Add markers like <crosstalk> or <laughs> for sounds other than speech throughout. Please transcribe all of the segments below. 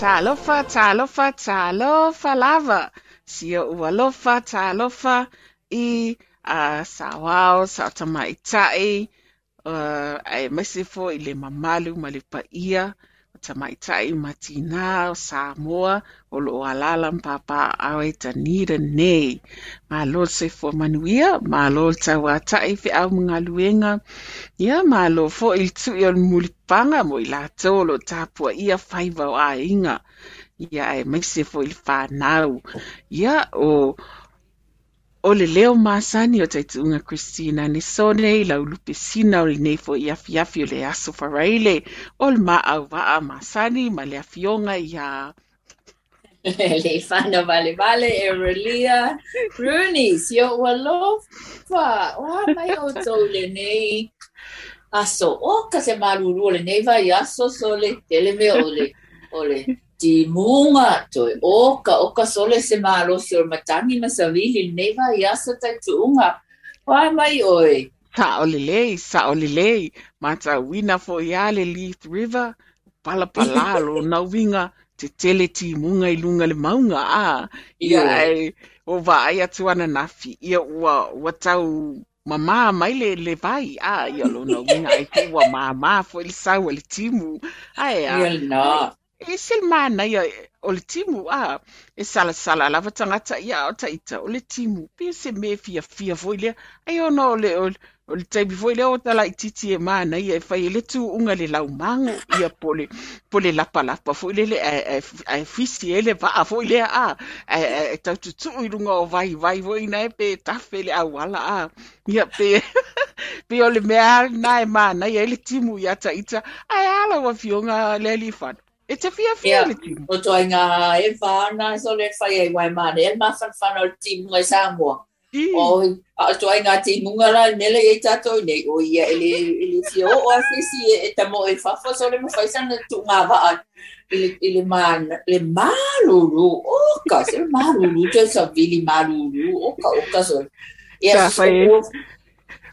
Talofa, talofa, talofa lava. Sia ua lofa, talofa. I uh, sawao, sa tamaitai, uh, ai mese fo i le mamalu ma le paia, tamaitai ma tina o Samoa, o lo alala mpapa awe tanira nei. Ma lo se fo manuia, ma lo tawa tai fi au mga luenga, ia ma lo fo il tu i on mulipanga mo i la tolo tapua ia faiva o inga. Ia e maise fo il whanau. Ia o o le leo masani o taitunga Christina ni sone i lau lupe sina o le nei fo i afi afi o le aso wharaile. O le maa au waa masani ma le afionga i a <laughs> le whana vale vale e relia Rooney sio ua lofa. O mai o tau le nei aso. O ka se maruru o le nei vai aso so le tele me o le o le di munga toi o ka o ka sole se malo si o matangi ma sa vili neva ia sa tai tuunga wa mai oi? Sa olilei, le lei sa olilei, le ma ta wina fo ia le Leith River pala pala lo <laughs> na winga te tele ti munga i lunga le maunga a. Ia. ai o va ai atu ana nafi ia ua ua tau mamā mai le le vai a. Ia lo na winga ai te ua mama fo il sau le timu. Ai a. Ia na e sel mana ia o le timu a e sala sala lava tangata ia o taita o le timu. Pe se me fia fia foi le ai ona o le o o le taipi foi le o tala i titi e mana ia e fai le tu unga le lau mango ia pole pole lapa lapa foi le le e, e, e fisi ele va a foi le a e, e tau tutu i runga o vai vai foi na e pe tafe le au ala a ia pe <laughs> pe o le mea na e mana ia le timu ia taita ai ala wa fionga le li fana E te fia fia Ia, le timu. o toa ngā e whāna so le whai e wai mane, e ma whan whan o timu e Samoa. O, a toa ngā timu ngara nele e tātou nei, o ia ele, ele fia o a whisi e, e tamo e whawha, so le mawhaisana tu ngā waa, ele, ele ma, le maruru, o ka, se le maruru, te sa vili maruru, o ka, o ka so. Ia, Sa whai e. so,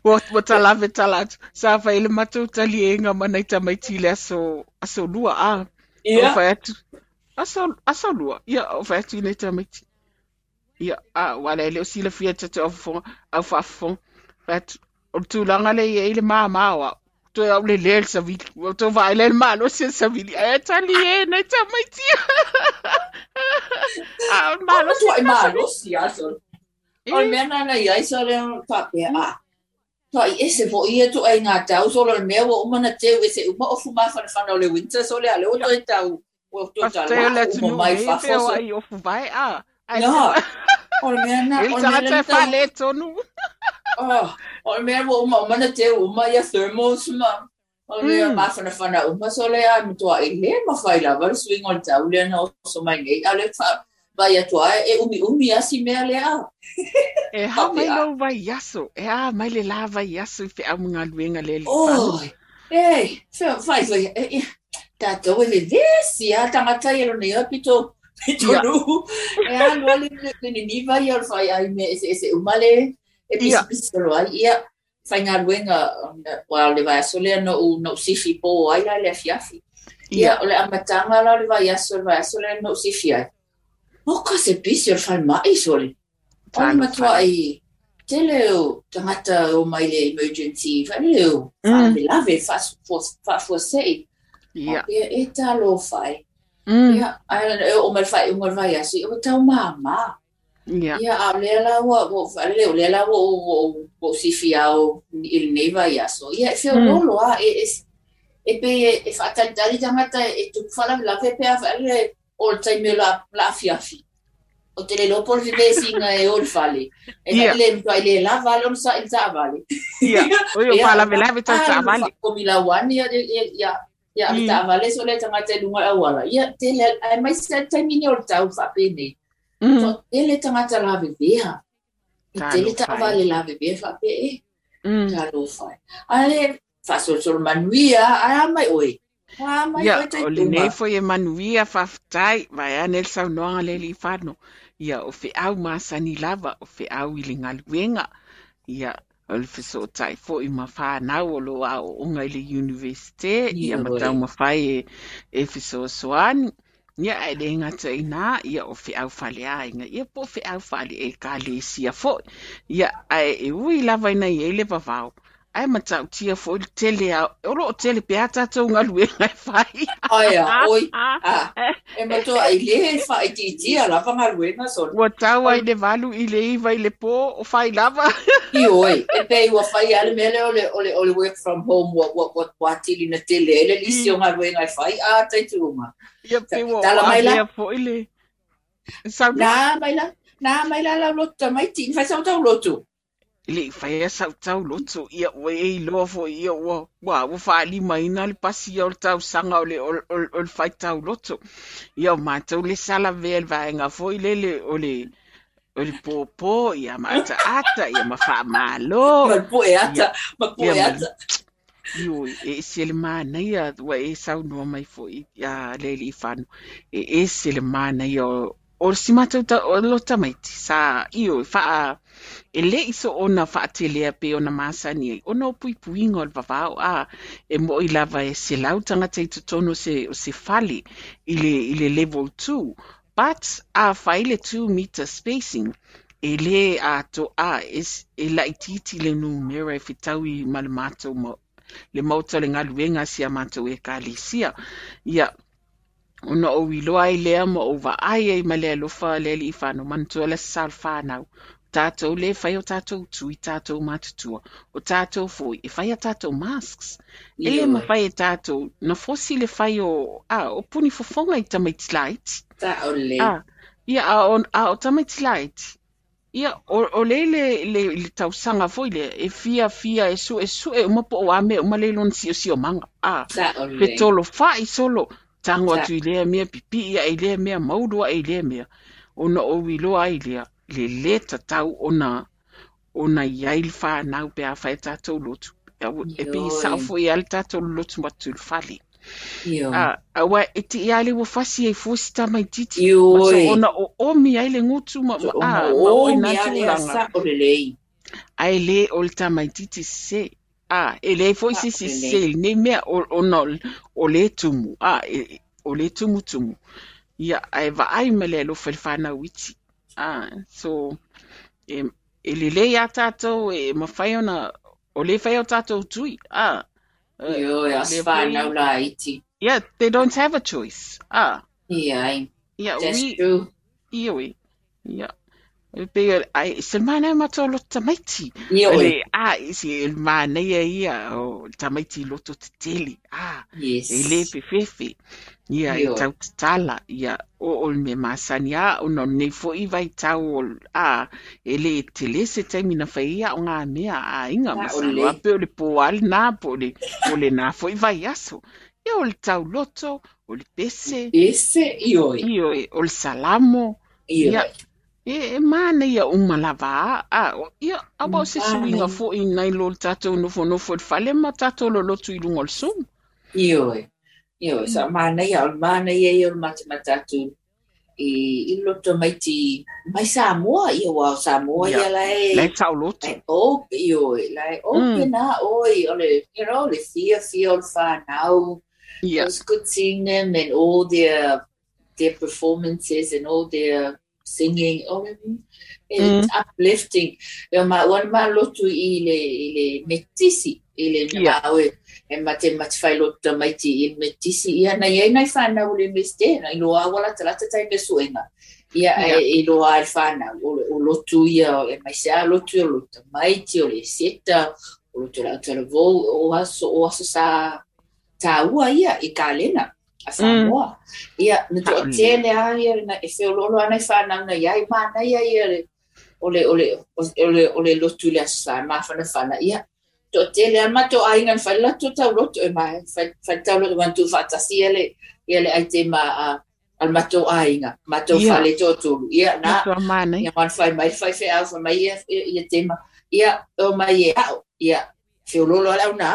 Wa wa talawe talatu. Sa whai le matou tali e ngā mana i tamai tile aso, aso lua a. O ia, whai atu. Aso, aso lua. Ia, o whai atu i nei tamai ti. Ia, a, wale leo sila fia tata au fong, au whafong. Whai atu. O tūlanga le <laughs> e le maa maa wa. To au le lel sa vili. O to vai le maa lo se sa vili. Ai tali e nei tamai ti. A, maa lo o se toa i sa ma, vili. lo si aso. O le mea nana iai sa le pape a. Toa i ese ia tu ai ngā tau so mea wa umana teu ese uma o fuma whana whana le winter so le ale o toi tau. O toi tau la le tunu mai whafo peo so. ai o fuwai a. O le mea na, o le mea na tonu. O le mea wa uma umana teu uma ia thermos ma. O le mea ma whana whana uma so le a i le ma whai lava swing o le tau le na o so mai nei. A le wha, vai atua e umi umi asi mea le. E ha mai lau vai yaso. E ha ah, mai le la vai yaso i fe au mga luenga le whanu. Oi, ei, whai, whai, whai, e, e, tātou e le vesi a ah, tangata i alo ah, nei a pito, <laughs> pito Ia. nu. E a lua le le le ni niva i al whai ai me ese ese umale, e pisi Ia. pisi ai, ia, whai ngā ruenga, wa le vai aso lea no no sifi po ai la le fiafi. Ia, o le amatanga la le vai aso, le vai aso lea no sifi ai. O ka se pisi o le mai sole. O le Talo matua whai. te leo tangata o mai le emergency, whai leo, Mm. whai lave, whai sei. Ia. E talo fai. Mm. Ia, o mai fai, o mai vai asi, o tau mama. Ia. Ia a le la wa, o fai le, o le la wa, o, o, o si fia o il nei vai aso. Ia e feo Mm. a, e, pe, e fa tali tali tangata, e tu fala la fe pe a fai le, o le taime la, la fiafi. O te le lopo le ve singa e o le fale. E Ia. yeah. le mtua le la vale, sa il ta vale. Ia. O yo Ia, pala me lave tau ta mali. Ko mila wani ya ya ya ya Mm. vale so le tanga te lunga awala. Ya te le ai mai se te mini o tau fa pene. Mm. So te le tanga ta la vea. Ta Te le ta vale la vea fa pe e Mm. ta lo fa. Ale fa so so manuia ai mai oi. Wa mai Ia, oi te o le nei foi e manuia whaftai, vai a nel sau noanga le li whano. Ia, o fe au masani lava, o fe au i le ngaluenga. Ia, o le fiso tai fo i ma whanau o lo a o unga i le universite. Ia, Ia, matau oi. ma whai e, e fiso soani. Ia, e le ngata i nā, ia o fe au whale a inga. Ia, po fe au whale e ka le sia fo. Ia, ai e ui lava ina i e le vavau. Ai matau tia fo le tele a, o lo o tele pe a tātou ngaluenga e whai. Ai a oi. Ah, <laughs> e ma to ai le fa i ti ti ala fa nga luenga so. Ua tau ai le valu i le iwa i le pō o whai lava. I oi, e pe ua fai ale mele o le, o le, o le work from home wa, wa, wa, wa tili na tele, ele lisi o ngā ruenga i fai, a tai tūma. Ia pe ua Tala o mai la. avea fo i le. Nā mai la, nā mai la lotu mai ti, fai sau tau lotu. Le whai a sau tau loto ia ua e loa fo ia ua ua ua wha lima ina le pasi o le tau sanga o le o, o, o le whai tau loto. Ia o mātou le sala vea le vaenga fo i le le o le o le pōpō ia mata <laughs> ata ia ma wha malo. Ma poe ata, ma poe Ia, ata. Io, e se le mana ia, ua e sau noa mai fo i a le li whanu. E e se le mana ia o, o si mātou ta, o lo tamaiti, sa, io, wha, e le iso ona wha te lea pe ona masani ai, ona o pui puinga o le vavao, a, e mo i lava e se lau tangata i tutono se, o se fali, i le, i le level 2, but a whaile 2 meter spacing, e le a to a es e la ititi le numera e fitau i ma le mātou mo le mauta le ngaluenga sia mātou e kālisia. Ia, Ona o wiloa i lea ma o wa ai ai ma lea lofa lea li i whānau mantua le sal whānau. Tātou le whai o tātou tui tātou matutua, O tātou fōi e whai a tātou masks. E lē ma whai e tātou na fosi le whai o, a, o puni fofonga i tamaiti light. Ta o le. A, ia a o, a o tamaiti light. Ia, o, o le le, le, le tau sanga foi le, e fia fia e su, e su, e umapo o ame, uma le lon si o si o manga. A, Ta o le. Pe tolo whai solo. Tango atu i lea mea pipi ia i lea mea maurua i lea mea. Ona o wiloa ai lea. Le le tatau ona ona iai le whanau pe a whai tātou lotu. Ia, E pi Ioi. sao fo i ale tātou lotu matu le whali. Io. A, a wa e ti i ale wa fasi e fusi ta mai titi. Ioi. Maso ona o omi ai le ngutu ma, ma, O a, ma o oi mi nā ale tūlanga. sa o le lei. Ai le o le tamaititi se. A, e le foi Ah, si si o le. se ne mea o, o, no, o le tumu. A, e, o le tumu tumu. Ia, ai va ai me le lo fel whana witi. A, so, e, e le le a tātou e mawhai ona, o le whai o tātou tui. A, e, Io, e as whanau la iti. Yeah, they don't have a choice. Ah, Ia, yeah, that's we, true. ioi. Yeah. Pe ai se mana ma to lo tamaiti. Io, Le a isi il mana ia ia o tamaiti lo to teli. Ah, yes. e le pe fefe. Ia e Ioi. tau tala ia o o me masani a o no ne fo i vai tau o a e le te le se te mina fai ia o ngā mea a inga Ah, o masano le. a pe o le po al nā po le o le nā fo i vai aso. Ia o le tau loto, o le pese, Ese, io, io e o le salamo, io. ia e, e mana ia uma lava a o- ia awa o se Mana. suinga fo i nai lo le tatou nofo nofo le fale ma tatou lo lotu i lunga o le sumu. Io, io, sa mana ia, o mana ia i o mata matatu. I, i loto mai ti, mai Samoa, ia wa o Samoa Ia. ia lai. Lai tau lotu. Lai o, io, lai o Mm. na oi, o le, you know, le fia fia o le whanau. It was good seeing them and all their their performances and all their singing. Oh, it's uplifting. Yo ma wan ma lotu i le i le metisi i le na awe e mate mate fai lo ta mai ti i me tisi ia ana. Ia aina i le ule me ste na i loa wala ta lata tai me suenga. I e loa i whana o lotu ia e mai se a lotu o lota mai ti o le seta o lotu la tala o aso o aso sa ta ua i a i ka lena a whanua i a na tu o tene a i na e feo lolo ana i whana na i i mana ia ia i le ole ole ole ole lotu le asa ma fana fana ia. To tele eh, a ma to ai ngan fa la to ta lotu ma fa fa ta lotu wan tu fa ta si ele ia le ai te ma al ma to ai nga ma to Ia. fa le to tu ia na na ia fai mai fai fe alfa mai ia ia te ma ia o mai ia au ia fe lolo ala na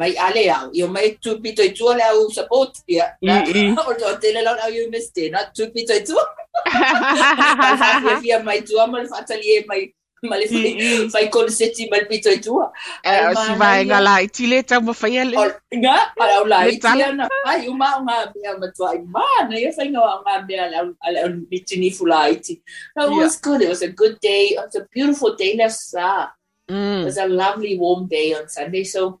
mai ale au mai tu pito tu ale au support ia na <laughs> o to tele la au you missed it not tu pito i tu <laughs> Fai fia mai tua ma le fatalie mai ma le fai I, i. fai konseti ma le pito i tua Eh, o si vai ngā la i tile tau ma whai ale. o nga ala au la Le i tala. tia na ai uma nga mea ma tua i ma na ia fai nga nga mea ala ala mitini fula i ti no, it was good it was a good day. It was a beautiful day le sa. It Mm. was a lovely warm day on Sunday so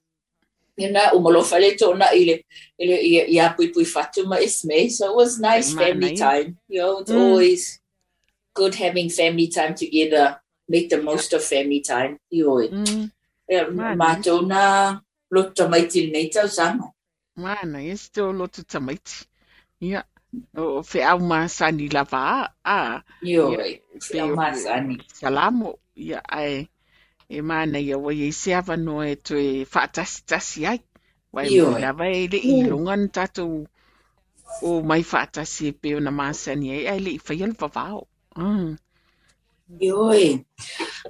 Ina umalo fale to na ile ile ia ia pui pui fatu ma isme so it was nice family time. You know it's Mm. always good having family time together make the most of family time Mana. mato na loto mai til nei tau sama Mana, e ste o lotu tamaiti. Ia. O fe au ma sani lava a. A. yo Ia. yeah. Pe o masani Salamo. Ia, ai. E mana ia wa i se ava no e to e whaatasi tasi ai. Wai mo lava e le i longa ni tatou o mai whaatasi e pe o na masani ai. Ai le i whai al vavao. Mm. Yo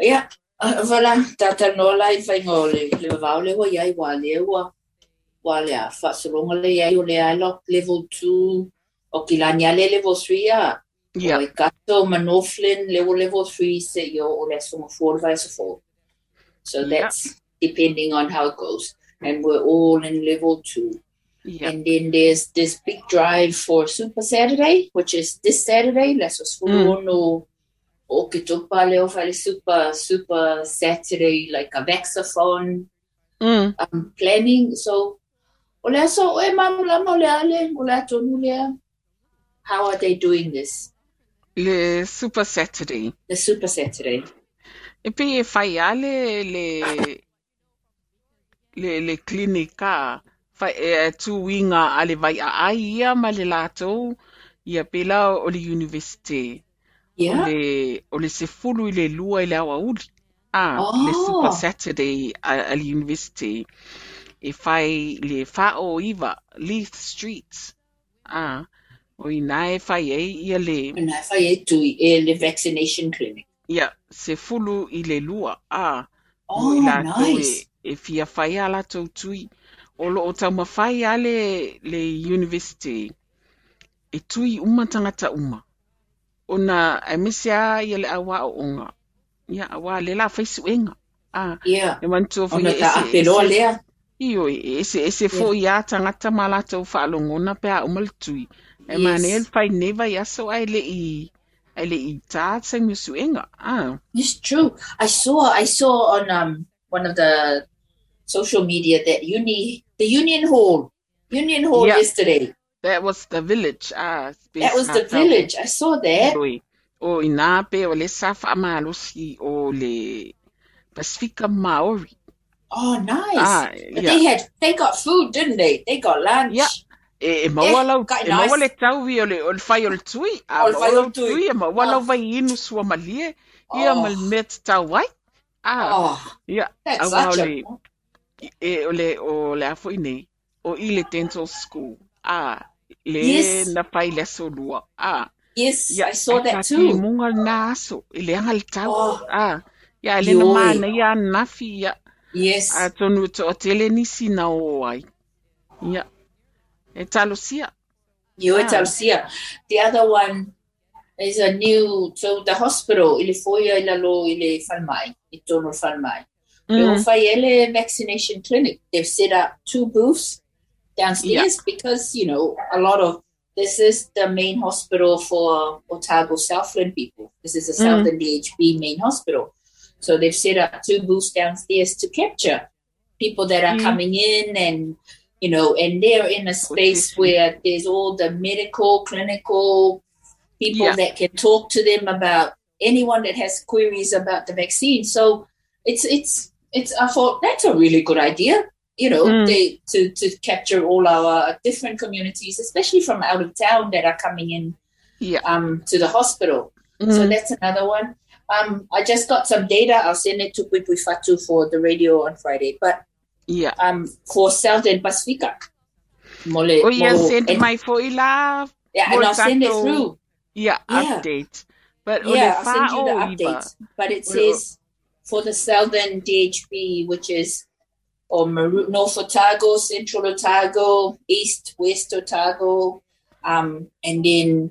yeah Vala, tata no lai fai ngō le, le wa iai wa le le a whaasaronga le iai o le alo level 2 o ki lani ale level 3 a Ia. o i kato manoflin level level 3 se yo o le sunga 4 vai sa 4 so Yeah. that's depending on how it goes and we're all in level 2 Ia. and then there's this big drive for Super Saturday, which is this Saturday. Let's just Mm. no o ke topa leo fale super super Saturday like a vaxathon Mm. um, planning. So o le so e mamu la mo le ale o le atonu How are they doing this? Le Super Saturday. The Super Saturday. E pe e whai a le, le, le, klinika, whai e tu winga a le vai a ai ia ma le lātou, ia pela o le university. O Yeah. le, o le se fulu i le lua i le awa uli. Ah, le Oh. Super Saturday a, a le university. E whai le whao iwa, Leith Street. Ah, o i nai whai e ia le, And I find to e le vaccination clinic. ia, se fulu i le lua. Ah, Oh, i lātou nice. e, e fia whai a lātou tui. O lo o tau mawhai a le, le university. E tui uma tangata uma. Ona e mese a ia le awa o onga. Ia awa le la enga. Ah, Yeah. e mantua fo ia ta apero lea. E ese, ese fo ia tangata ma lātou whaalongona pe a uma le tui. E Yes. mane el whai newa i aso ai le i, ai le i tātai musu enga. Ah, It's true. I saw I saw on um one of the social media that uni the Union Hall. Union Hall Yeah. yesterday. That was the village. Ah, That was the village. I saw that. Roi. O ina pe o le safa amalosi o le Pacifica Maori. Oh, nice. Ah, But yeah. they had they got food, didn't they? They got lunch. Yeah. E, e maua lau, quite e maua le tauvi o le, o le whai o le tui. A O le whai o le tui. e maua lau Oh. vai inu sua malie. Ia Oh. mal met tau wai. Ah, Oh, ia. that's Awa such le, a e, o le, o le afo ine. O i le dental school. Ah, le Yes. na whai le solua. Ah, yes. ia. I saw e that too. munga na aso. I le anga le tau. Oh. Ah, ia, le na mana ia nafi ia. Yes. a tonu to tele nisi na o ai. Ia. E talo sia. You at Alcia. The other one is a new so the hospital ile foia ila lo ile falmai. I tono falmai. Mm. Mm. Fayele vaccination clinic. They've set up two booths downstairs because, you know, a lot of this is the main hospital for Otago Southland people. This is a Mm. Southern DHB main hospital. So they've set up two booths downstairs to capture people that are Mm. coming in and you know, and they're in a space where there's all the medical, clinical people Yeah. that can talk to them about anyone that has queries about the vaccine. So it's it's it's I thought that's a really good idea. You know, Mm. they to to capture all our different communities, especially from out of town that are coming in Yeah. um to the hospital. So Mm. that's another one. Um, I just got some data. I'll send it to Pui Fatu for the radio on Friday. But yeah, um, for Southern Pacifica, Mole, O ia Molo- send and- mai fo i la. yeah, and Mole I'll send it through. Ia. Yeah. Update. But Yeah, I'll send you the updates. But it says for the Southern DHB, which is or Maru- North Otago, Central Otago, East, West Otago, um, and then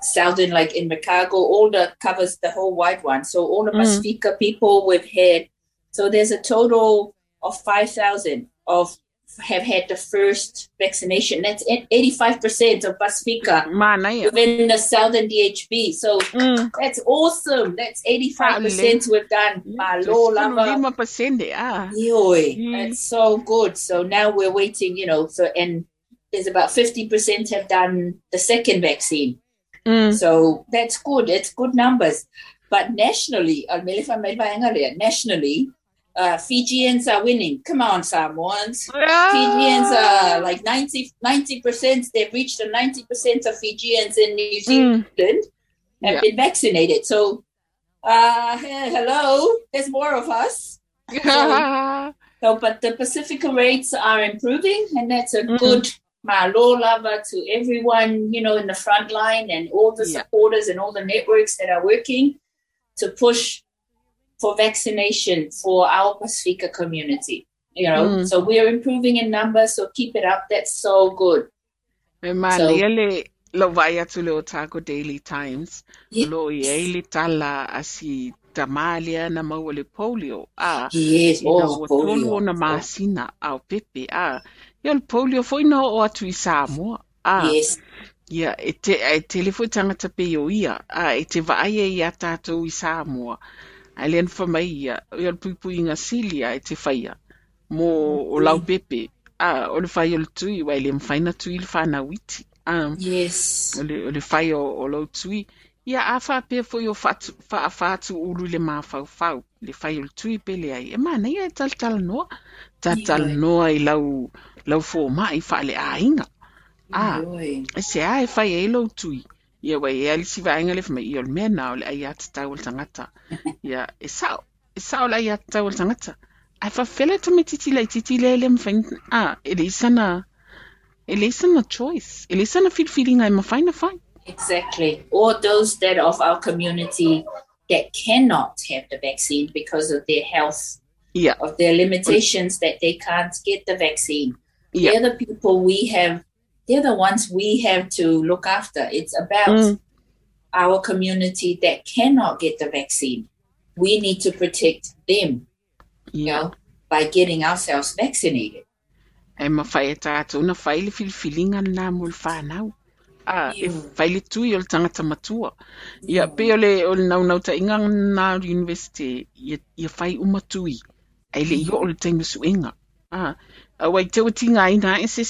Southern, like in Chicago, all the covers the whole wide one. So all the Mm. People we've had. So there's a total of five thousand of have had the first vaccination. That's eighty-five percent of Pacifica within the Southern DHB. So Mm. that's awesome. That's 85% we've done. Malo lava. Lima pasende. Ah. Mm. That's so good. So now we're waiting, you know, so and there's about 50% have done the second vaccine. Mm. So that's good. It's good numbers. But nationally, nationally, uh, Fijians are winning. Come on, Samoans. Fijians Ah. are like 90 percent. They've reached the ninety percent of Fijians in New Zealand Mm. have Yeah. been vaccinated. So, uh, hello, there's more of us. <laughs> So, but the Pacifica rates are improving, and that's a Mhm. good malo lava to everyone, you know, in the front line and all the Yeah. supporters and all the networks that are working to push for vaccination for our Pacifica community. You know, Mm. so we're improving in numbers. So keep it up. That's so good. So- lo vai atu le Otago Daily Times. Yeah. Lo i e le tala asi tamalia na mau le polio. Ah. Yes. Ina ua tolu ona masina au pepe. Ia le polio foi na o atu i Samoa. Ah. Yes. Ia, e te, e te lefo tangata pe o ia. Ah, e te vaaya i a tātou i Samoa. Ai len whamai ia. Ia le pui ngā silia e te whaia. Mo o lau pepe. Ah, o le whai o le tui, wai le mwhaina tui le whana witi. Um, Yes. o le, o le whai o, o lau tui. Ia a wha pia fo i o a whatu le whau. Le whai o le tui pele ai. E mana ia e tal tal noa. Ta tal noa i lau, lau wha le a. Ah, e se a e whai e tui. Ia e wa inga le wha mai i o le mea nā o le ai ata tau o le tangata. Ia e sao, e sao le ai ata tau o le tangata. Ai wha whele tu me titi lai titi le le mwhain. Ah, e le isana, e uh, le isana uh, choice. E le isana whiwhiringa uh, e mawhaina whai. Exactly. Or those that of our community that cannot have the vaccine because of their health, Ia, of their limitations that they can't get the vaccine. ia. They're the people we have, they're the ones we have to look after. It's about Mm. our community that cannot get the vaccine. We need to protect them, you know, by getting ourselves vaccinated. Ah, e mawhai e tātou na whai le whiwhiringa nā mo le whānau. A, e whai le tui o le tangata matua. Ia, pe o le, o le nau nau ta inga nā university, ia, whai umatui. Ai le mm. i o le teimu suenga. A, ah, a wai te tinga ina e se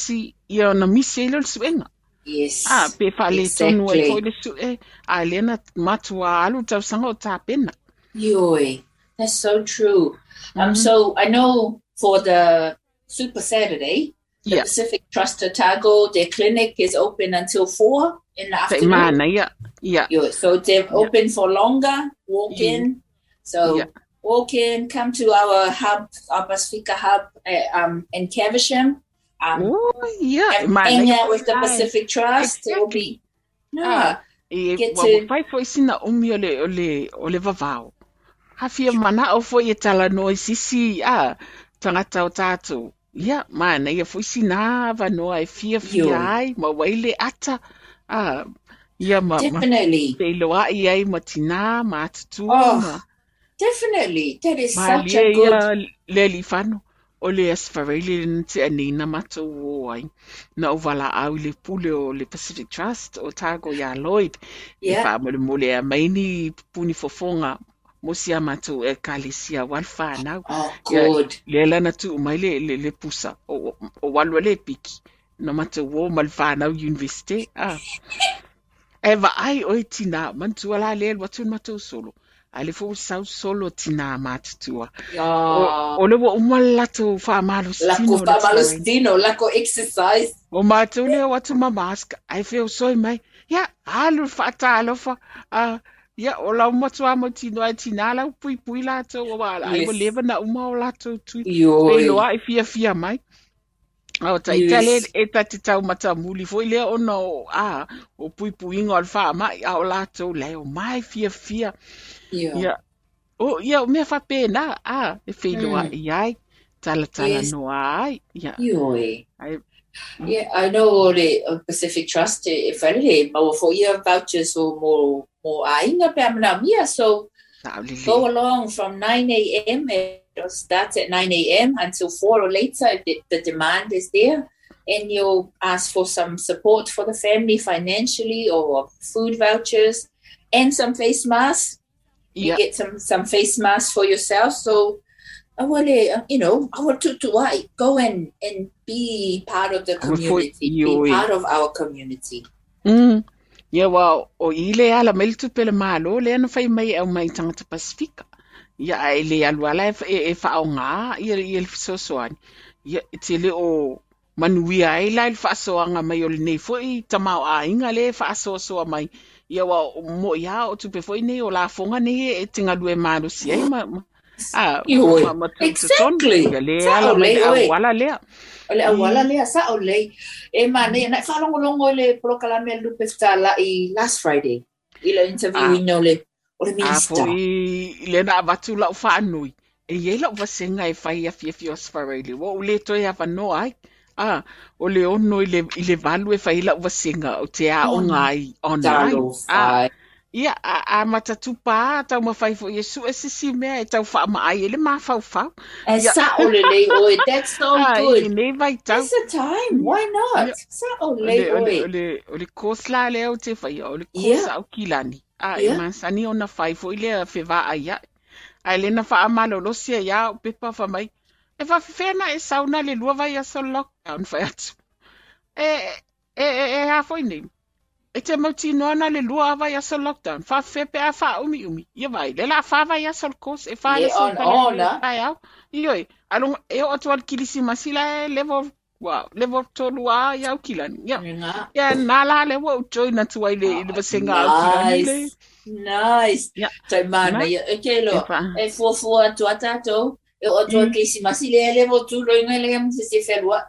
si, ia o na misi e le le suenga. Yes. A, pe wha le tonu e Exactly. fo le su e, a le na matua alu tau sanga o tā pena. Yoi, that's so true. Um, so I know for the Super Saturday, the Ia, Pacific Trust Otago, their clinic is open until four in the afternoon. mana, ia, ia. Yo, so they're open for longer. Walk in. So Yeah. walk in, come to our hub, our Pacifica hub uh, um, in Caversham. Um, O, ia, and mana, hang out with the. Pacific Trust. It will be. Yeah. e Get wa to- wa fai sina umi o le o le o le vavao ha mana o foi e tala no sisi a tangata o tātou ia mana ia foi sina va no e fia fia ai ma waile ata a ia ma ma Definitely. te loa i ai ma tina ma atutu Oh, ma Definitely. That is ma such a good. ia le li fano o le asfarele lena te anina matou o ai na o valaau i le pule o le Pacific Trust o tago ia Lloyd. E Yeah. e faamolemole mole a maini puni fofoga mo sia matou e kalesia Oh, le lana tuu mai le, le, le pusa o, o, le piki. Na matou o ma le fanau universite ah. <laughs> e vaai oe o e tina mantua la le watu matou solo a le fo sau solo tina matutua o, Oh, o le wa umalato wha malo lako exercise. O mātou leo watu ma mask, ai wheo soi mai. Ia, alu whaata alofa. Uh, ia, o lau matua mo tino ai tina lau pui pui lātou o wala. Ai wa lewa na uma o lātou tui. Yoi. Ei loa i fia fia mai. O ta Yes. yes. tale e ta te tau mata muli. Foi lea ona o a o pui pui inga o le wha mai a o lātou leo mai fia fia. Yeah. Ia, o ia o mea whapena a e wheloa Mm. i ai. Tala tala Yes. noa ai. Ia, Yoi. Yeah, I know the uh, Pacific Trust, eh, if I really, but for year vouchers or more, more, ainga pe amana mia, so go along from 9 a.m. It starts at 9 a.m. until 4 or later if the, the demand is there. And you'll ask for some support for the family financially or food vouchers and some face masks. You Ia. get some, some face masks for yourself. So, I will, uh, you know, I want to, to why go and, and be part of the I community, be part of our community. Mm. Ia wa o i le ala mai le tupele malo le ana fai mai au mai tangata Pasifika. Ia e le alu ala e, e, e wha o ngā i le fisosoani. Ia te le o manuia ai lai le whaasoanga mai o le nei foi tamau a inga le mai. Ia wa o mo ia o tupe foi nei o la fonga nei e tinga lue si ai ma, ma Ah, ma- ma- tu- tu- Exactly. Ia le ala le wala le awala lea sa o lei. E ma ne, na whalongolongo i le polokalame a lupe i last Friday. Le interview Ah. no le, o le minister. po i le na watu lau whanui. E ye wasenga e whai a fia fia o sfarele. Wa o le toi a wanoa ai. Ah, o le ono i le, i le valu e whai lau wasenga o te a o Oh, ngai online. Ah, ia, a, a matatu pā, tau mawhai fo Yesu e sisi mea e tau wha mai e le mā whau whau. E sa o le lei oi, that's so <laughs> Ah, good. nei vai tau. That's the time, why not? Yeah. Sa o O lei le, o le, o le, o le kosla le au te whai, o le Yeah. kosa au kilani. Ah, Yeah. e mansani o na whai fo i le a whewha ai ai. Ai le na wha amalo lo sia ia o pepa wha mai. E whiwhena e sauna le lua vai aso so lockdown fai atu. E, e e e hafoi nei e te mau tino ana le lua vai aso lockdown fa fe pe a fa umi umi ia vai le la fa vai aso so kos e fa le so ona. au ioi along e o atu al kilisi masila e level wa level tolu a ia au kilani ia ia le wo join na ai le le basenga au kilani le Nice. Ia Tai mana, Ma? Okay, lo. E fuafua atu a tātou. e o tua ke si masi le le mo tu lo ina le mo se se felua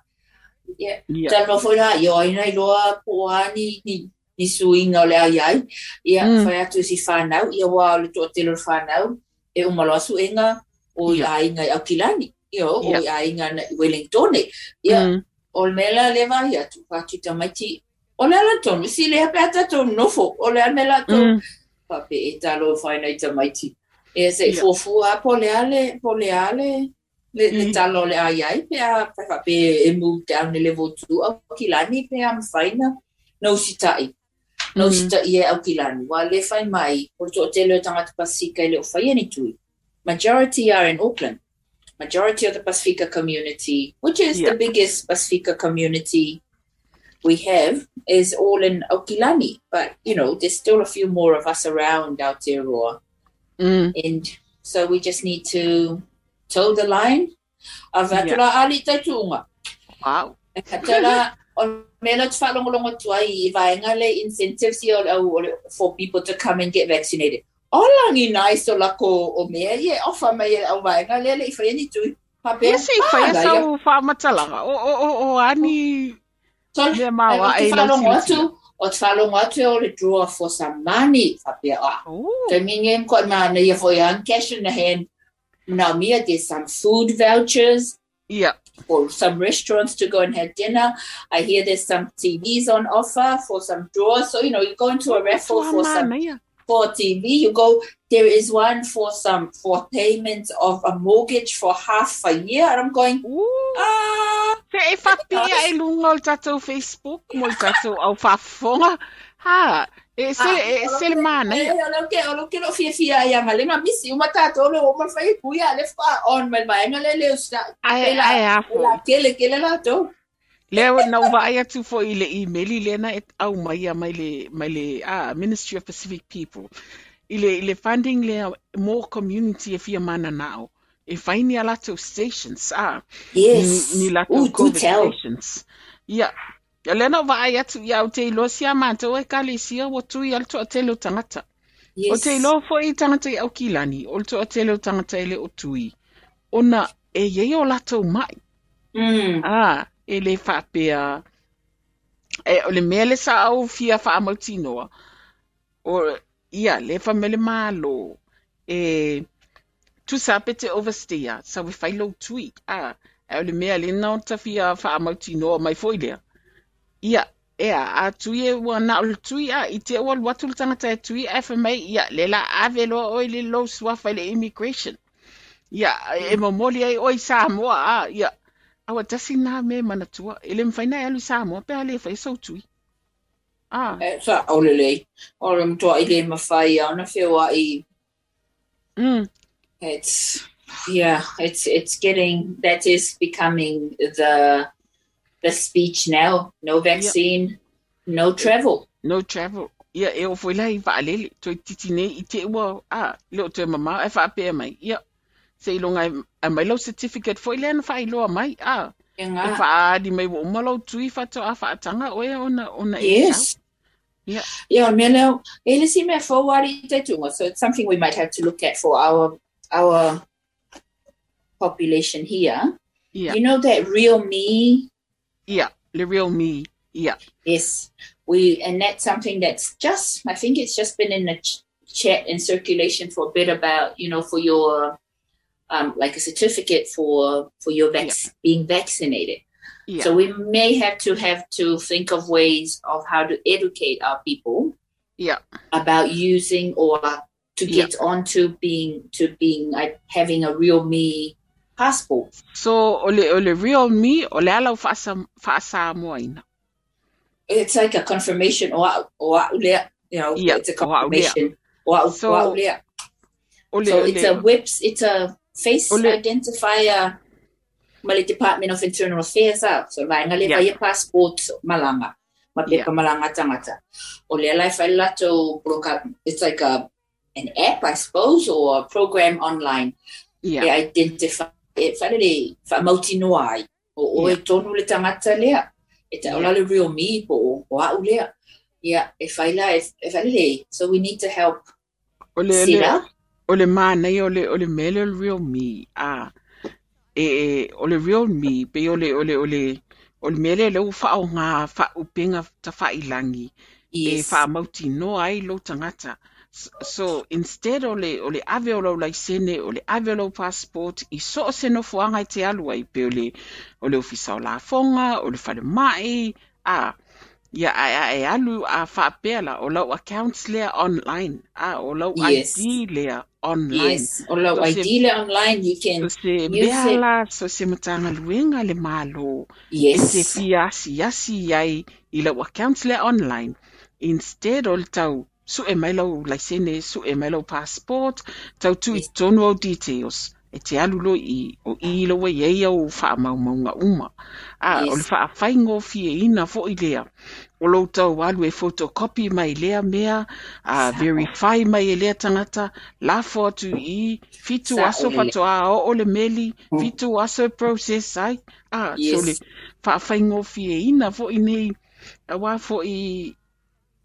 ya ta no foi la yo ina lo loa po ani ni ni su no le ai ai. Ya fa ya tu si fa na u wa le to te lo fa e o malo su enga o ai ngai a kilani yo o ai nga na wellington ya o le mela le va ya tu pa tu ta mai ti o le la ton si le pa ta ton no fo o le amela to pa pe ta lo fa na ta mai ti E se Ia. fofua po le ale, po le ale, le, le Mm. talo le ai ai, pe a pape e move down le level 2, au kilani pe am whaina, no si tai. No Mm. si tai e au kilani. Wa le whai mai, o to te leo tangata Pasifika i leo whai ani tui. Majority are in Auckland. Majority of the Pacifica community, which is Yeah. the biggest Pacifica community we have is all in Okilani, but you know, there's still a few more of us around Aotearoa. Mm. And so we just need to toe the line. Avatula ali tatunga. wow Katala <laughs> on mela tfalongolongo tuai i vaenga le incentives i o au for people to come and get vaccinated. Olangi nice o lako o mea ye ofa mai au vaenga le le i whaiani tui. Pape, Ia sei whai ala, ia. asau whaamatalaga. O, o, o, o ani So, le maua ai e o te lau whalongo sili atu, o te whalongo atu e o le draw for some money, whapea a. Te mingi ko ma na ia foi an cash in the hand. Now Mia there's some food vouchers Yeah. for some restaurants to go and have dinner. I hear there's some TVs on offer for some draws. So you know you go into a raffle for some Mana. For TV. You go there is one for some for payment of a mortgage for half a year. And I'm going, ah, se e whapia e <laughs> lunga o tatou Facebook, mo tatou au whafonga. Ha, e se, e se le mana ia. Olo ke olo ke no fia fia ya ngale ma misi uma tato le o ma fai kuya le fa on ma mai ngale le usta. Ai, ai, a La kele kele la to. Leo na uwa ai atu fo i le emaili le na et au mai a mai le, mai le ah, Ministry of Pacific People. I le, le funding le more community e fia mana nao. E whaini a lato stations, ah. Yes. Ni, ni lato Ooh, COVID stations. Ia. Ia lena wa ai atu ia o te ilo si a mātou e kale sia o tui al to a telo tangata. O Yes. te ilo fo i tangata i au kilani, o to a telo tangata ele o tui. Ona e iei o lato mai. Mm. Ah, e le whapea. E o le mea le sa au fia wha amautinoa. O ia, le wha mele malo. E tu sa pete oversteer, sa we whailo tui. Ah, e o le mea le nao ta fia wha amautinoa mai foilea. Ia, ea, a tui e ua na o tui a, i te ua watu le tangata e tui e wha mai, ia, le la ave loa o le lo suafa le immigration. Ia, e mamoli ai oi Samoa, a, ia, aua tasi nā me manatua, e le mwhaina e alu Samoa, pe ale whai sau tui. Ah, Eh, Sa o le le. O le mtoa i le mawhai au na whiwa i. mm, It's, yeah, it's, it's getting, that is becoming the, the speech now. No vaccine, no travel. no travel. Ia, e o fwela i waalele, toi titi nei i te ua, ah, leo te mama, e whaapea mai, ia. Se ilonga e mai lau certificate fo ile ana whai loa mai, ah. E whaadi mai wo umalau tui whato a whaatanga, oe ona, ona Yes. Yeah. Yeah, me leo, e le si mea whauari te tunga. So it's something we might have to look at for our, our population here. Ia, You know that RealMe ia, le RealMe, ia. Yes, we and that's something that's just I think it's just been in the ch- chat and circulation for a bit about you know for your um like a certificate for for your vac- being vaccinated. Ia, So we may have to have to think of ways of how to educate our people ia, about using or to Yeah. get onto being to being like having a RealMe passport. So, o le, o le RealMe, o le alau whaasa, whaasa moa ina. It's like a confirmation or or you know Yeah, it's a confirmation. Or, So, or, So it's a whips, it's a face Ole. identifier Mali Department of Internal Affairs out. So vai ngale Yeah. vai passport malanga. ma pepa malanga tangata. O le alai whai lato it's like a, an app, I suppose, or a program online. Yeah. E identify, eh, e whare le, wha mauti noa ai. O o e tonu le tangata lea. E te ola le RealMe po o, au lea. Ia, e whai la, e, e le. So we need to help O le, le, up. O le mānei o le, o le mele o le RealMe. Ah, eh, eh, e, e, o le RealMe, pe o le, o le, o le, o le mele le u wha o ngā wha upenga ta wha ilangi. e wha mauti no ai lo tangata. So, instead o le, o le ave o lau laisene, o le ave o lau passport, i so o se no fuanga i te alu ai pe o le, o le ofisa o la fonga, o le whare mai, a, ia a, a, e alu a wha pēla, o lau accounts lea online, a, o lau Yes. ID lea online. Yes. O lau So se- ideally online, you So can, se use beala, so se matanga luenga le malo, e se yes. fia asi asi ai i lau accounts le online instead o le tau su e mai lau laisene su e mai lau passport tau tu i Yes. tonu au details e te alulo i o i lo e iei au wha mau maunga uma a Yes. o le wha whaingo fie ina fo i lea o lo tau alu e photocopy mai lea mea a verify mai e lea tangata la fo atu i fitu Sa aso o lea. o o le meli Mm. fitu aso e process ai a so le Yes. whaawhaingo fie ina fo i nei a wā fo i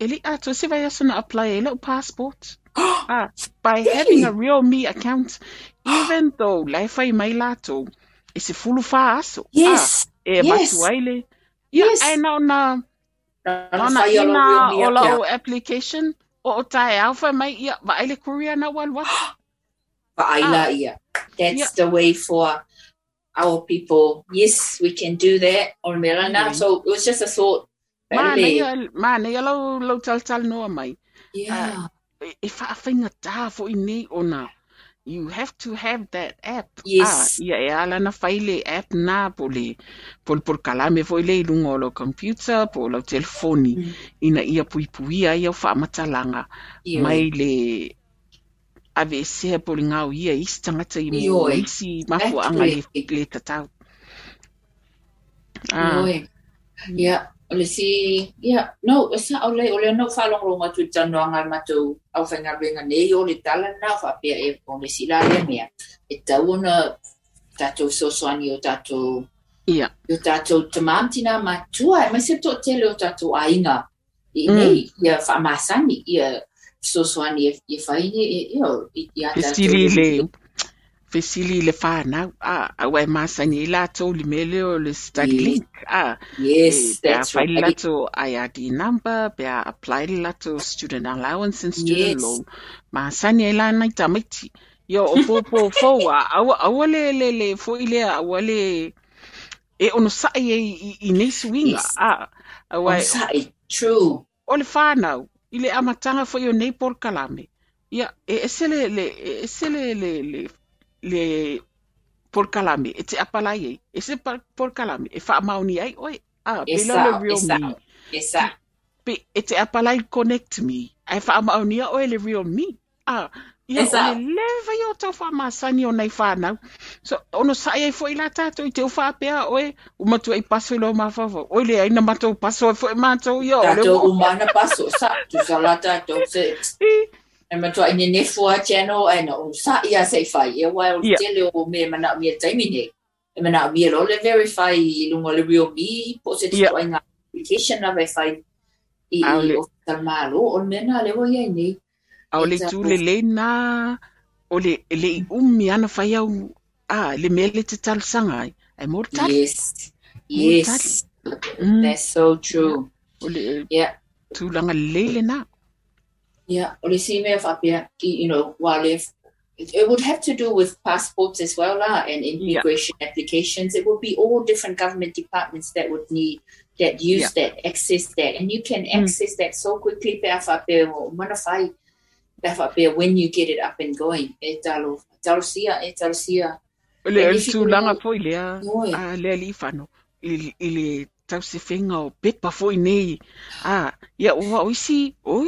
e li ato se vai asana apply e lau passport <gasps> ah, by having a RealMe account <gasps> even though lai whai mai lato e se fulu wha aso Yes. ah, e Yes. matu aile ia Yes. e na na Nana na whai o lau ina RealMe o account. lau application o o tae alpha mai ia wa aile kuria na wal wa <gasps> Whaaila Ah. ia. That's Yeah. the way for our people. Yes, we can do that on Melana. Mm. So it was just a thought. ma Really. nei ma nei lau lau tal tal noa mai Yeah. e e whaawhainga tā fo i nei ona. You have to have that app. Yes. Ah, ia e ala na whaile app na po le po le por kalame fo i le ilunga o lo computer, po lo telefoni, Mm. ina ia pui pui ai au whaamatalanga. Yeah. Mai le ave sea po le ngau ia isi tangata i mo isi mafu anga le, le tatau. Ah, Noi. Yeah. Ole si, yeah, no, esa ole ole no fa long long atu tano anga matu au whainga renga nei o le tala na fa pia e o le sila le mea. E tau ona tatou sosoani o tatou ia. o tatou tamamtina matua e mai se to tele o tatou ainga i Mm. nei ia whaamasani ia sosoani e e whaini e e o i i a Fesili le le whanau. Ah, au e masani i lato li mele o le study Yes. link. Ah, Yes, Pea that's right. lato IRD number, pea apply lato student allowance and student Yes. loan. Ma sani e la nai tamaiti. Yo, o po po foa, awa, awa le le le fo i lea, awa le, e ono sai e i, i nei. Yes. Ah, awa, On sai, true. o le whanau, i le amatanga fo i o nei por kalame. Ia, e ese le, le, e ese le, le, le, le por kalame, e te apalai ei, e se par- por kalame, e wha mauni ai, oi, ah, E pela sao, le e real sao. me. E sa. pe e te apalai connect me. Ai wha amaunia o ele RealMe. Ah, ia Esa. o le lewa i o tau wha masani o nei whanau. So, ono sai ai fo i la tātou i te uwha pēa oe, umatu ai paso i lo mawhawa. Oe le aina matou paso e fo i mātou i o. le Tatou wo- umana paso, sa, tu sa la tatou se, <laughs> I, e matua ine nefua channel, e na o sa ia se fai, e wai o tele o me mana mia taimi ne. E mana mia lo le verify i lunga le RealMe, po se Yeah. tiko inga application na ve fai i i o talmalo, o mena le wa ia nei. au le a- tu le le na, o le, le i umi ana whai au, ah, le mele te talsanga ai. Ai mor tali. Yes. Yes. That's so true. Yeah. tūlanga leile na. Yeah. O le si mea whapea, ki, you know, while if it, would have to do with passports as well, lah, and immigration applications. It would be all different government departments that would need that use that, access that, and you can Mm. access that so quickly. Pea whapea, o mana whai, pea whapea, when you get it up and going. Talo, talo sia, sia. O le o le if you tūlanga go- fo i lea. Oi. a lea li whano, i, i tau se whenga o pepa fo nei. A, ia ua o isi, o,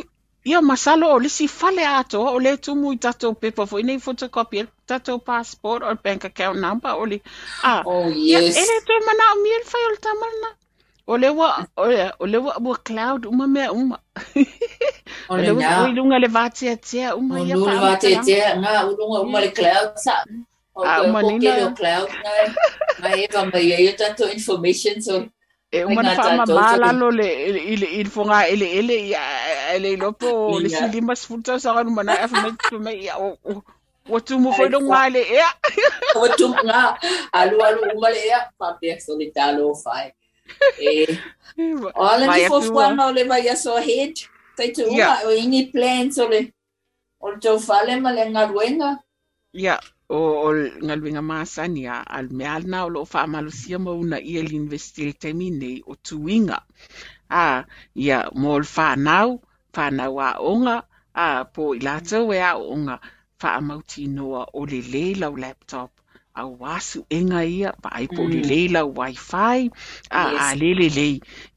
ia masalo o lisi fale ato, o le tumu i tatou pepa fo i nei photocopy, tatou passport or bank account number, o le, a, Oh, ia, yes. e le tue mana o miel whai o le tamana. O le wa o le o le wa mo cloud uma me uma. <laughs> O O le le wa nā. o lunga le vatia tia uma O ia lulu pa. wa te te ngā ulunga uma le cloud sa. O ke uma hoke nina. le o cloud ngai. Eva mai e ia tato information so. E uma Mai na ngā fa ma tātou mala toki. lo le i le i fonga ele ele ia ele lopo le Ia. si lima sfuta sa kan mana fa me fa me ia o o- o tu mo foi lo ngale ia. O tu ngā alu alu uma le ea. Papea so le talo fai. E o ala Vai ni fo atu, fuanga o le vai aso ahead. Tai tu uma Ia. o ini plans o le. O le tau fale ma le ngā ruenga. Ia o o ngaluinga masani a al me alna o lo fa malusia mo una ia li investil temine o tuinga. A ia mo le fa nau fa nau a onga a po ilata we a onga fa mauti noa o le leila o laptop a wasu enga ia pa ai po le Mm. leila o wifi a Yes. a lele le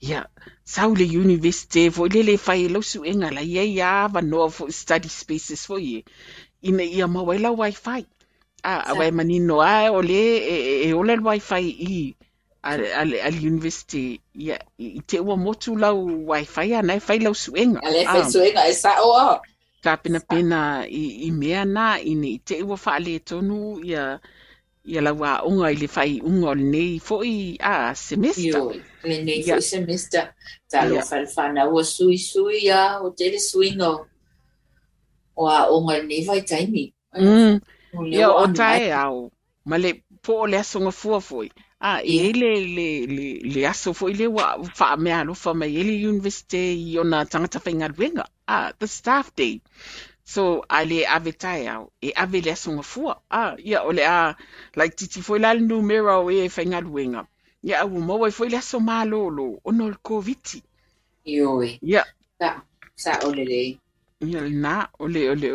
ia sau le university fo lele fai lo su enga la ia ia va no fo study spaces fo ye ina ia mawela wifi a a manino a o le e, ola ole le wifi i al al university i te ua motu lau wifi ana e fai lau suenga Ale Ah, fai suenga e sa o ka pena pena i, i mea na i ne i te ua wha le tonu ia ia lau aʻoga unga i le unga o lenei nei fo i a semester Yo, le nei semester. O sui sui a o tele suiga O a o ngai nei vai taimi. mm. O le Ia o tae au. Ma le po o le aso nga fua foi. A i Ia. e le, le, le, le aso foi le wa fa me alo alofa mai ele university i ona tangata inga ruenga. A, the staff day. So, a le ave tae au. E ave le aso nga fua. A, ia o le a, like titi foi la le o e whainga ruenga. Ia au maua foi le aso malolo. Ono le COVID. Yo e. Ia, Sa, sa o le le. ia le na, o le, o le,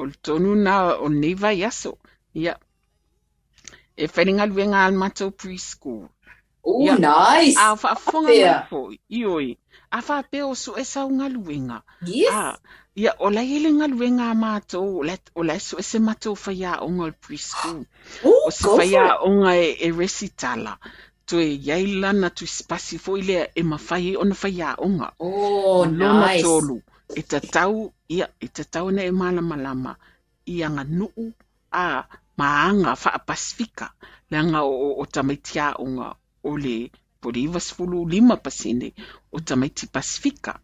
o tonu na o neiva i aso. Ia. E al matou preschool. Oh, Ia. nice. A whaafonga Pea. mai foi, ioi. A whaapea o su e sau. Yes. Ah, a, ia, o la ele ngaluenga a mātou, o la, o su e se mātou whaia o ngal preschool. <gasps> Oh, O se whaia o nga e, e resitala. Tu e yaila na tu spasi foi lea e mawhai o na whaia o. Oh, Lona nice. tolu. E ta tau, ia, e ta tau na e malama lama. I anga nuu a maanga wha Pasifika. Le anga o, o, o tamaitia o nga o le poriva sfulu lima pasine o tamaiti Pasifika.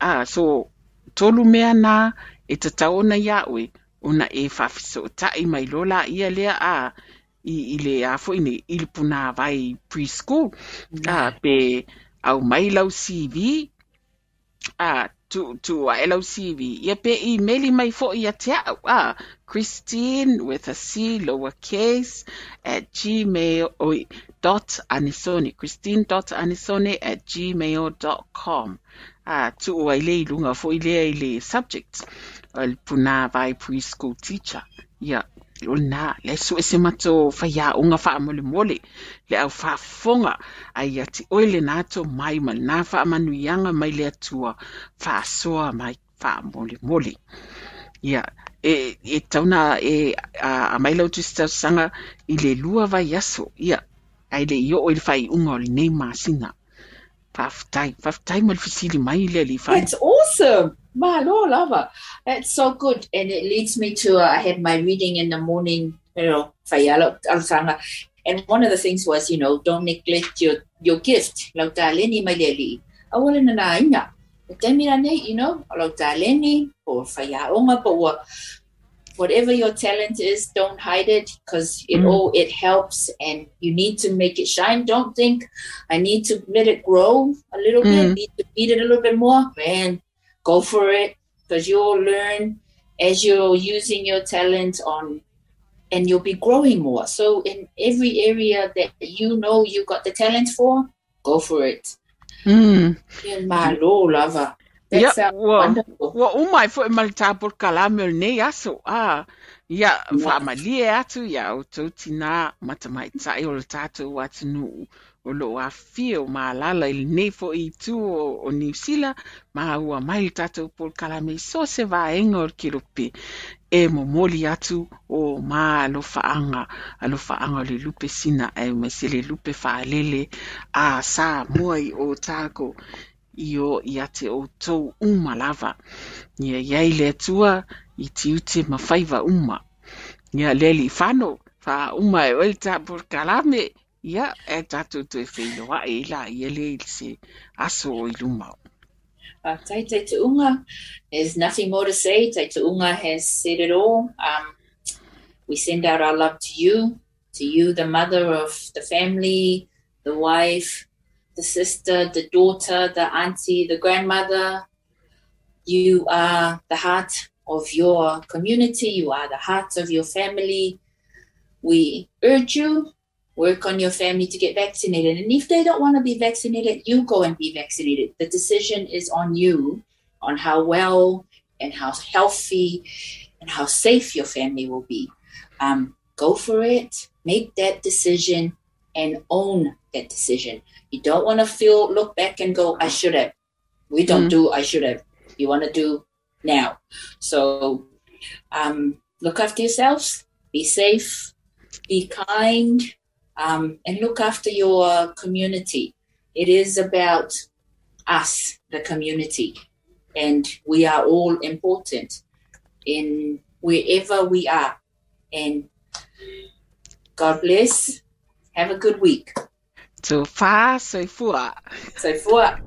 Ah, so, tolu mea nā e ta tau na iawe o na e whawhiso o tai mai lola ia lea a i, i le a fwine i le puna vai preschool. Ah, pe au mai lau CV ah tu tu a LOCV ia pe emaili mai fo ia te au ah Christine with a C lowercase at gmail oi, dot anisone Christine dot anisone at gmail dot com. Ah tu o ai le lunga fo i i le subject al puna vai preschool teacher. Ia o na le su ese mato whaia unga wha mole mole le au wha fonga. Ai ati oile nato mai mal na wha manuianga mai le wha soa mai wha mole mole e, e tauna e a, a mai sanga lua ai le io o le whai unga le nei masina. Awesome. My Lord, lava. That's so good. And it leads me to, uh, I had my reading in the morning, you know. And one of the things was, you know, don't neglect your, your gift. Lau taleni mai leli. Awala na na inga. Temira ne, you know, or Fayaonga, but what, whatever your talent is, don't hide it because it Mm. all, it helps and you need to make it shine. Don't think I need to let it grow a little bit, Mm. need to feed it a little bit more. Man, go for it because you'll learn as you're using your talent on and you'll be growing more. So in every area that you know you've got the talent for, go for it. mm. My Lord, lover. That well, wonderful. Ua umai fo e maltapor kalame o nei aso. Ah, ia whaamalie atu ia o tau tina matamai tai o le tātou atu nuu o lo a fia o malala i le nefo i tu o, o New Zealand ma ua mai le tatou pol kalame so se vaenga o le kilope e mo moli atu o ma alo faanga alo faanga le lupe sina e me se le lupe faalele a sa moi o tako i o i ate o tou uma lava. Ia iai le atua i tiute ma faiva uma. Ia leli fano fa uma e oel ta por kalame ia e tatu tu e i aso o iluma. Uh, Tai there's nothing more to say. Tai Tuunga has said it all. Um, we send out our love to you, to you, the mother of the family, the wife, the sister, the daughter, the auntie, the grandmother. You are the heart of your community. You are the heart of your family. We urge you, work on your family to get vaccinated. And if they don't want to be vaccinated, you go and be vaccinated. The decision is on you on how well and how healthy and how safe your family will be. Um, go for it, make that decision, and own that decision. You don't want to feel, look back and go, I should have. We don't Mm. do, I should have. You want to do now. So um, look after yourselves, be safe, be kind, um, and look after your community. It is about us, the community, and we are all important in wherever we are. And God bless. Have a good week. So fa so i fua. So for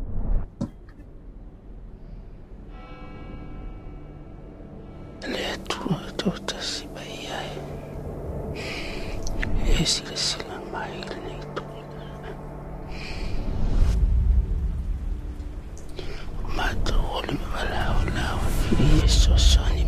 le atua tau tasi mai ai. E sila sila mai le nei tui. Mata ole me wala o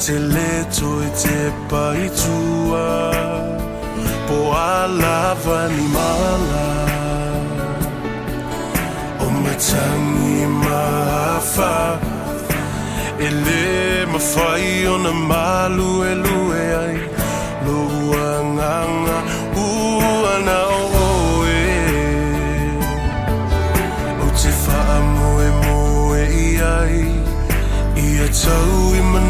pea o te leto e te paitua Po alava ni mala O matangi mafa E le mawhai o na malu e lue ai. Lua nganga ua na oe. O te wha moe moe i ai tau i manu Le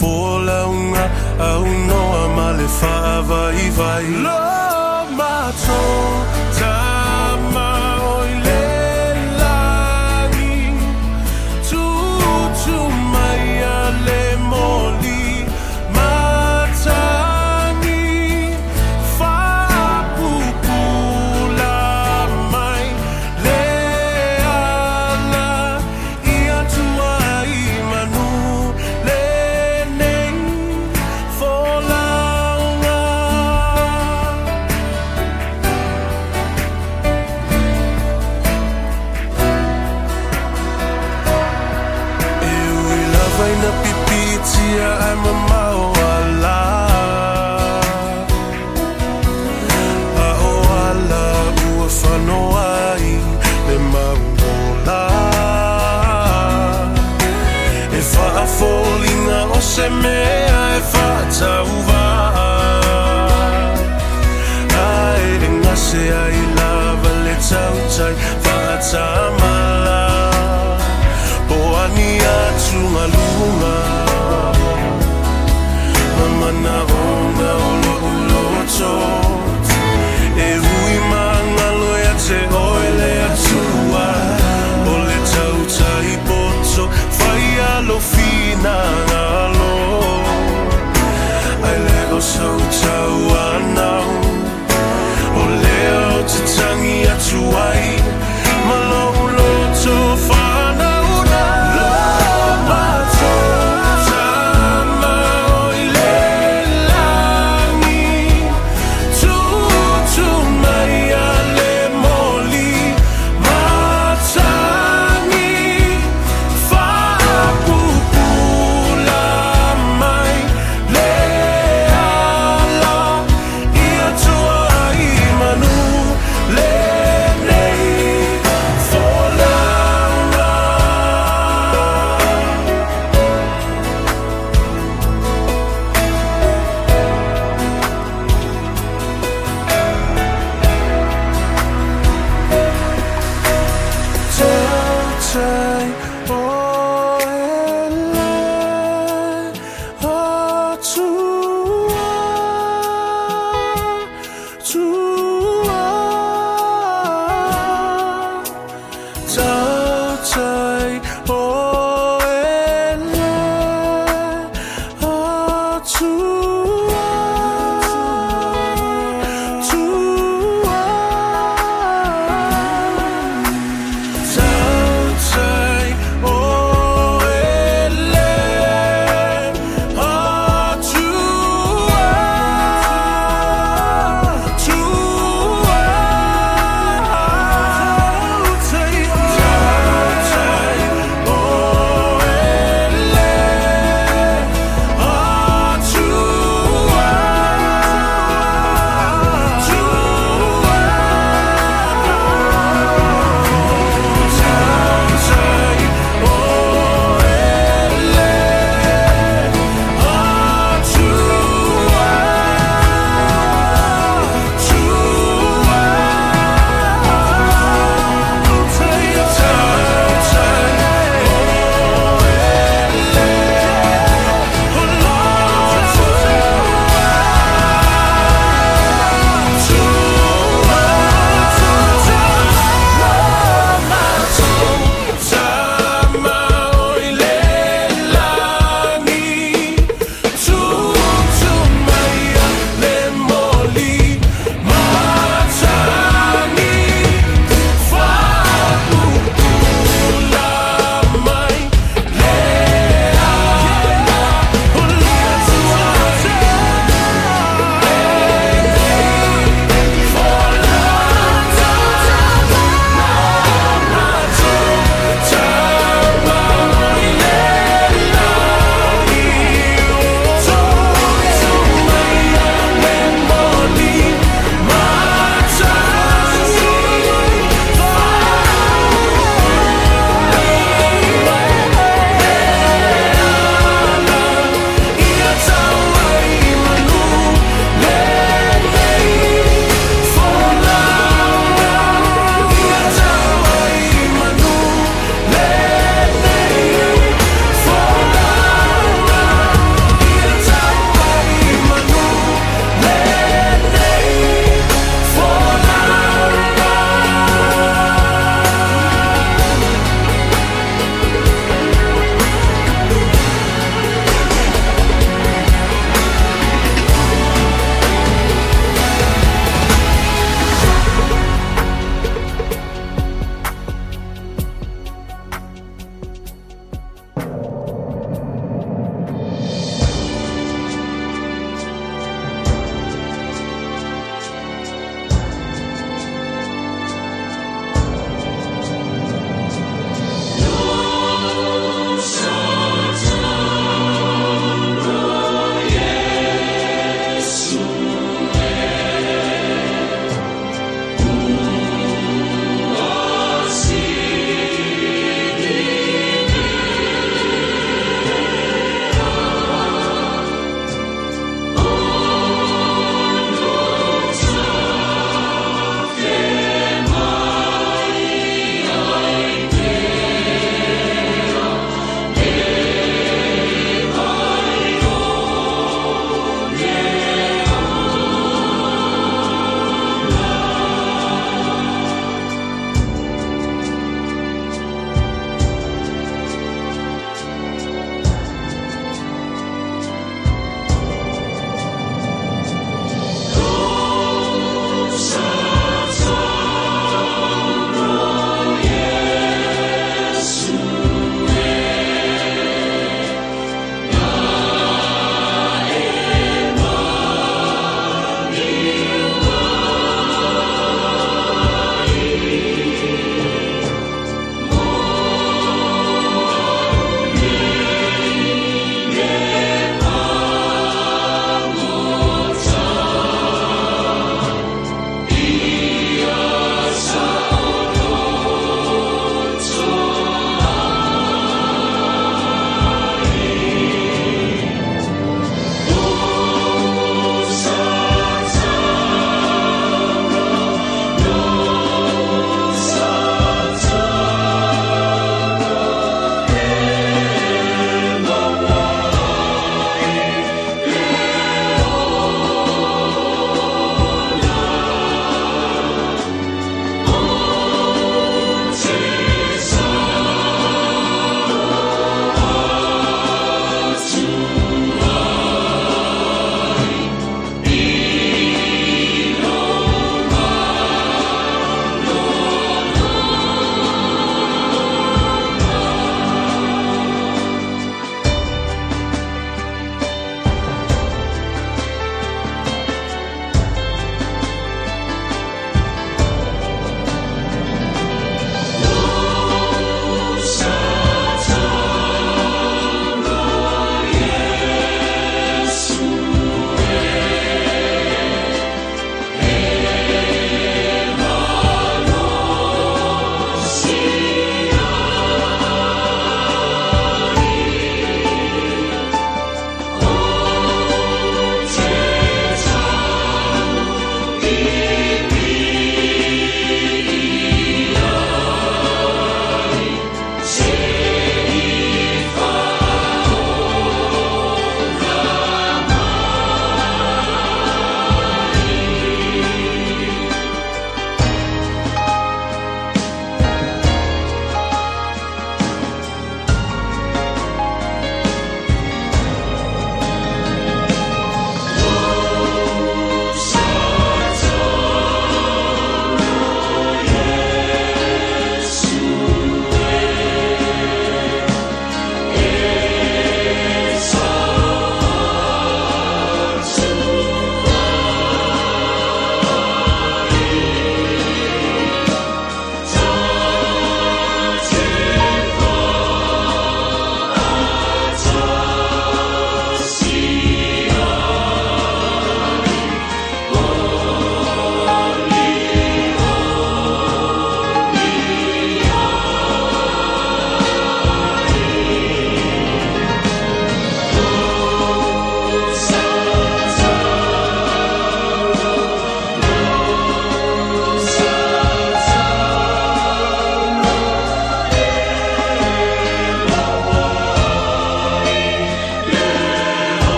fōlaunga au um noa ma le whaava i vai. Lo mato i e fața uva. Ai ngase ai la vale tau tai fața mai